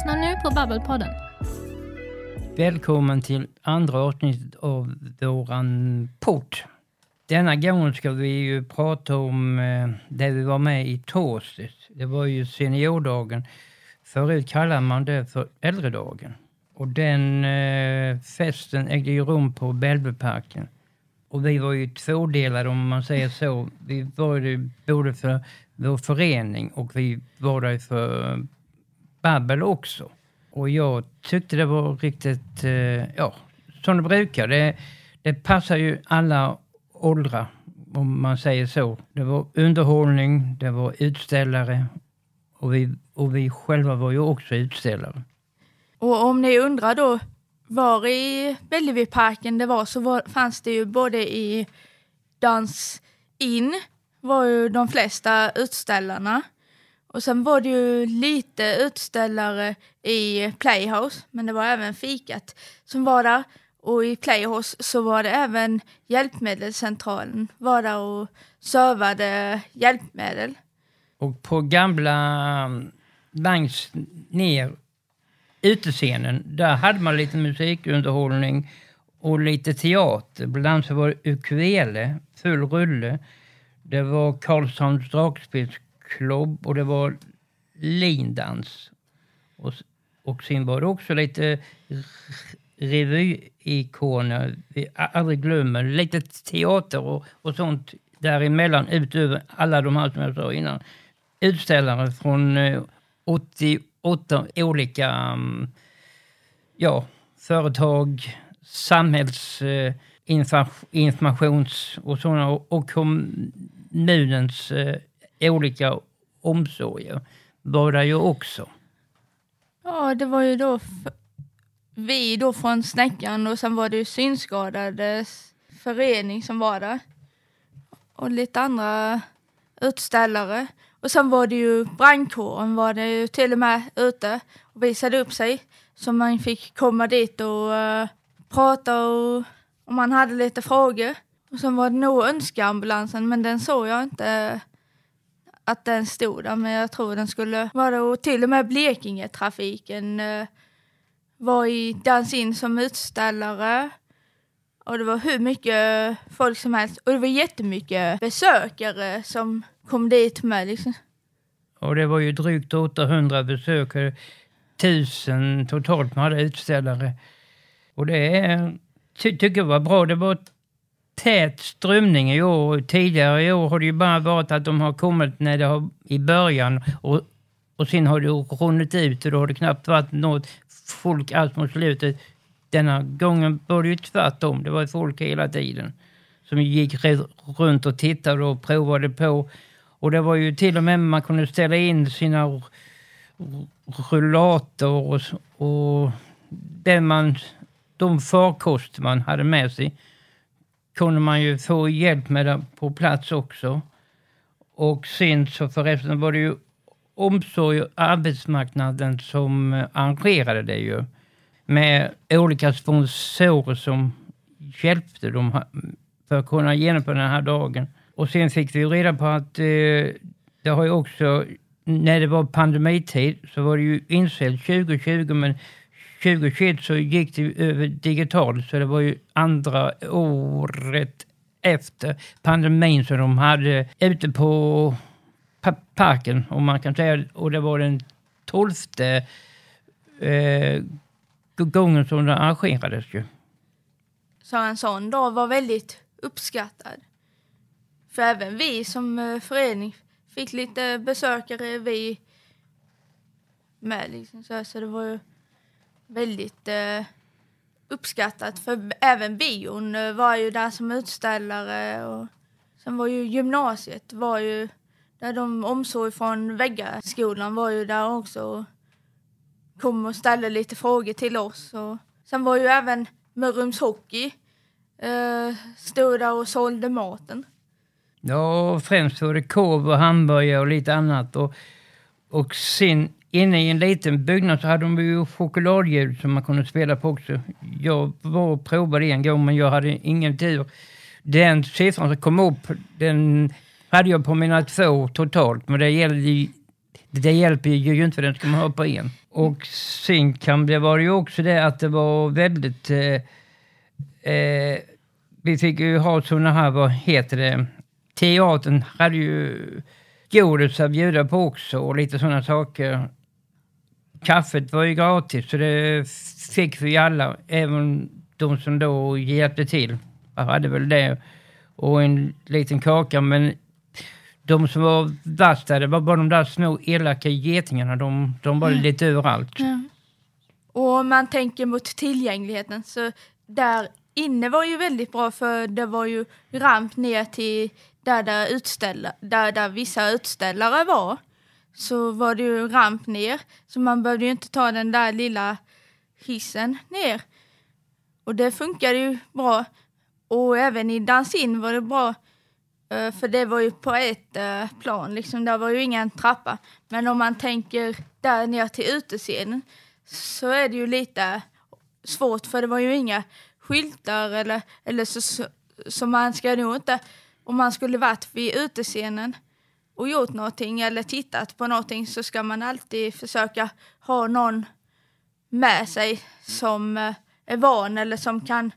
lyssnar nu på Babbelpodden. Välkommen till andra avsnittet av våran podd. Denna gång ska vi ju prata om eh, det vi var med i torsdags. Det var ju seniordagen. Förut kallade man det för äldredagen. Och den eh, festen ägde ju rum på Bellbyparken. Och vi var ju tvådelade om man säger så. Vi var ju både för vår förening och vi var där för Babbel också. Och jag tyckte det var riktigt, eh, ja, som det brukar. Det, det passar ju alla åldrar, om man säger så. Det var underhållning, det var utställare och vi, och vi själva var ju också utställare. Och om ni undrar då var i Bellevueparken det var så var, fanns det ju både i Dans In var ju de flesta utställarna. Och sen var det ju lite utställare i Playhouse, men det var även fikat som var där. Och i Playhouse så var det även Hjälpmedelscentralen var där och servade hjälpmedel. Och på gamla, mm, längst ner, utescenen, där hade man lite musikunderhållning och lite teater. Bland annat så var det ukulele, full rulle. Det var Karlshamns klubb och det var lindans. Och, och sen var det också lite revyikoner vi aldrig glömmer. Lite teater och, och sånt däremellan utöver alla de här som jag sa innan. Utställare från eh, 88 olika mm, ja, företag, samhällsinformations eh, och sådana och kommunens eh, olika omsorger var det ju också. Ja, det var ju då vi då från Snäckan och sen var det ju synskadades förening som var där. Och lite andra utställare. Och sen var det ju brandkåren var det ju till och med ute och visade upp sig. Så man fick komma dit och uh, prata och om man hade lite frågor. Och sen var det nog önskeambulansen men den såg jag inte att den stod där. Men jag tror den skulle vara där och till och med Blekinge-trafiken eh, var i Dans in som utställare. Och det var hur mycket folk som helst. Och det var jättemycket besökare som kom dit med. Liksom. Och det var ju drygt 800 besökare. Tusen totalt man hade utställare. Och det ty tycker jag var bra. Det var tät strömning i år. Tidigare i år har det ju bara varit att de har kommit när det har, i början och, och sen har det runnit ut och då har det knappt varit något folk alls mot slutet. Denna gången var det ju tvärtom. Det var folk hela tiden som gick runt och tittade och provade på. Och det var ju till och med man kunde ställa in sina rullator och, och det man, de farkost man hade med sig kunde man ju få hjälp med på plats också. Och sen så förresten var det ju omsorg och arbetsmarknaden som eh, arrangerade det ju. Med olika sponsorer som hjälpte dem för att kunna genomföra den här dagen. Och sen fick vi reda på att eh, det har ju också, när det var pandemitid så var det ju inställt 2020 men 2021 så gick det över digitalt så det var ju andra året efter pandemin som de hade ute på parken om man kan säga. Och det var den tolfte eh, gången som det arrangerades ju. Så en sån dag var väldigt uppskattad. För även vi som eh, förening fick lite besökare, vi med liksom så, så det var ju väldigt eh, uppskattat. För även bion eh, var ju där som utställare och sen var ju gymnasiet var ju där de omsorg från Väggaskolan var ju där också och kom och ställde lite frågor till oss. Och sen var ju även Mörrums Hockey eh, stod där och sålde maten. Ja, främst var det korv och hamburgare och lite annat. Och, och sen inne i en liten byggnad så hade de ju chokladljud som man kunde spela på också. Jag var och provade en gång men jag hade ingen tur. Den siffran som kom upp, den hade jag på mina två totalt. Men det gällde det hjälper ju inte för den ska man ha på en. Och sen kan det var ju också det att det var väldigt... Eh, eh, vi fick ju ha såna här, vad heter det, teatern hade ju godis att bjuda på också och lite sådana saker. Kaffet var ju gratis så det fick vi alla, även de som då hjälpte till. Jag hade väl det och en liten kaka men de som var värst där, det var bara de där små elaka getingarna. De, de var lite överallt. Ja. Och om man tänker mot tillgängligheten så där inne var ju väldigt bra för det var ju ramp ner till där, där, utställa, där, där vissa utställare var. Så var det ju ramp ner så man behövde ju inte ta den där lilla hissen ner. Och det funkade ju bra. Och även i dansin var det bra eh, för det var ju på ett eh, plan, liksom. där var ju ingen trappa. Men om man tänker där ner till utescenen så är det ju lite svårt för det var ju inga skyltar eller, eller så, så, så man ska nog inte, om man skulle varit vid utescenen och gjort någonting eller tittat på någonting så ska man alltid försöka ha någon med sig som eh, är van eller som kan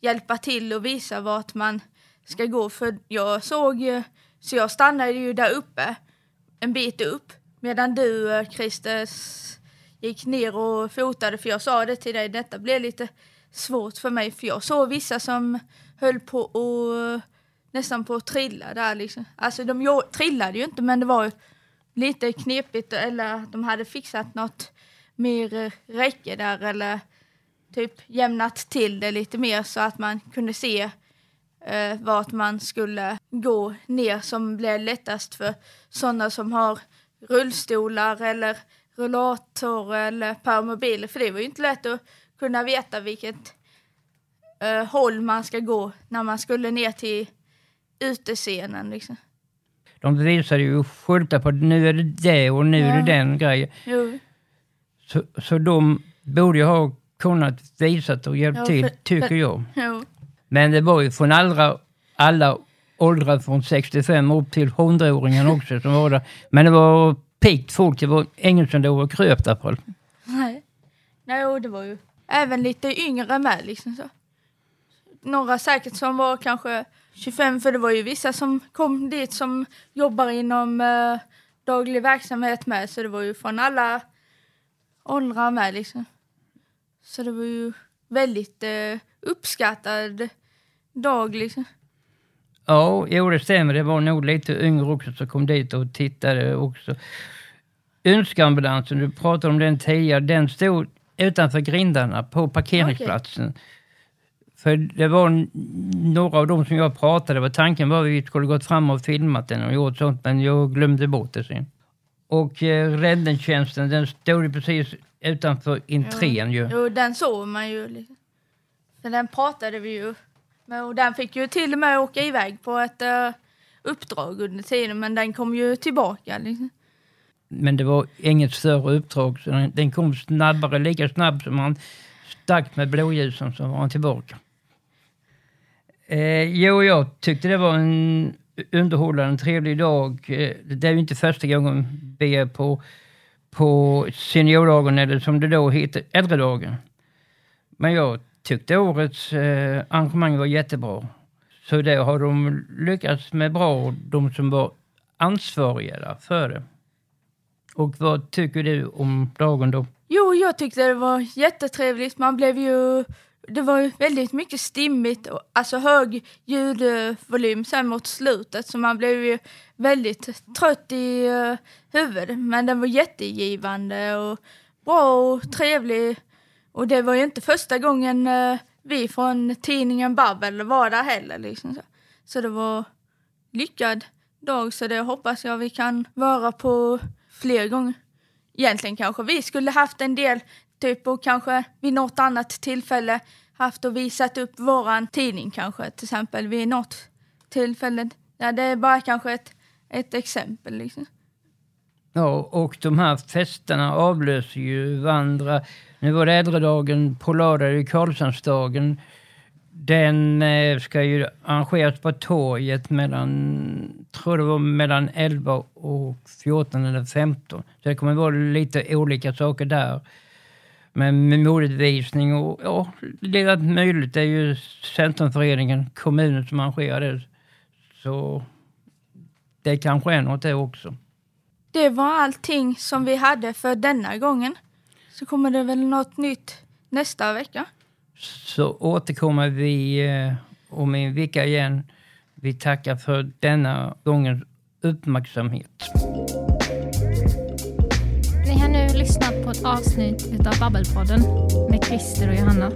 hjälpa till och visa vart man ska gå. För jag såg ju, så jag stannade ju där uppe en bit upp medan du eh, Christer gick ner och fotade. För jag sa det till dig, detta blev lite svårt för mig för jag såg vissa som höll på och nästan på att trilla där liksom. Alltså de trillade ju inte men det var lite knepigt eller de hade fixat något mer eh, räcke där eller typ jämnat till det lite mer så att man kunde se eh, vart man skulle gå ner som blev lättast för sådana som har rullstolar eller rullator eller permobil. För det var ju inte lätt att kunna veta vilket eh, håll man ska gå när man skulle ner till utescenen. Liksom. De visade ju skyltar på nu är det det och nu ja. är det den grejen. Jo. Så, så de borde ju ha kunnat visa och hjälpt ja, till, tycker jag. Jo. Men det var ju från alla, alla åldrar från 65 upp till 100-åringen också som var där. Men det var pikt folk, det var ingen som låg och kröp där på. Nej. Nej, det var ju även lite yngre med liksom så. Några säkert som var kanske 25, för det var ju vissa som kom dit som jobbar inom eh, daglig verksamhet med, så det var ju från alla åldrar med liksom. Så det var ju väldigt eh, uppskattad dag liksom. Ja, jo det stämmer. Det var nog lite yngre också som kom dit och tittade också. Önskeambulansen, du pratade om den tidigare, den stod utanför grindarna på parkeringsplatsen. Okay. För det var några av dem som jag pratade med, tanken var att vi skulle gått fram och filmat den och gjort sånt, men jag glömde bort det sen. Och eh, räddningstjänsten, den stod ju precis utanför entrén ju. Jo, den såg man ju. Liksom. För den pratade vi ju med och den fick ju till och med åka iväg på ett uh, uppdrag under tiden men den kom ju tillbaka. Liksom. Men det var inget större uppdrag så den, den kom snabbare, lika snabbt som han stack med blåljusen så var han tillbaka. Eh, jo, jag tyckte det var en underhållande, trevlig dag. Eh, det är ju inte första gången vi är på, på seniordagen eller som det då heter, äldredagen. Men jag tyckte årets eh, arrangemang var jättebra. Så det har de lyckats med bra, de som var ansvariga för det. Och vad tycker du om dagen då? Jo, jag tyckte det var jättetrevligt. Man blev ju... Det var väldigt mycket stimmigt, och, alltså hög ljudvolym sen mot slutet så man blev ju väldigt trött i uh, huvudet. Men den var jättegivande och bra och trevlig och det var ju inte första gången eh, vi från tidningen Babbel var där heller. Liksom så. så det var lyckad dag, så det hoppas jag vi kan vara på fler gånger. Egentligen kanske vi skulle haft en del, typ och kanske vid något annat tillfälle haft och visat upp våran tidning kanske, till exempel vid något tillfälle. Ja, det är bara kanske ett, ett exempel liksom. Ja, och de här festerna avlöser ju varandra. Nu var det äldredagen på lördag, i Karlshamnsdagen. Den eh, ska ju arrangeras på torget mellan tror det var mellan 11 och 14 eller 15. Så det kommer vara lite olika saker där. Men med modevisning och ja, det är allt möjligt. Det är ju Centrumföreningen, kommunen som arrangerar det. Så det kanske är något det också. Det var allting som vi hade för denna gången. Så kommer det väl något nytt nästa vecka. Så återkommer vi eh, om en vecka igen. Vi tackar för denna gångens uppmärksamhet. Ni har nu lyssnat på ett avsnitt av Babbelpodden med Christer och Johanna.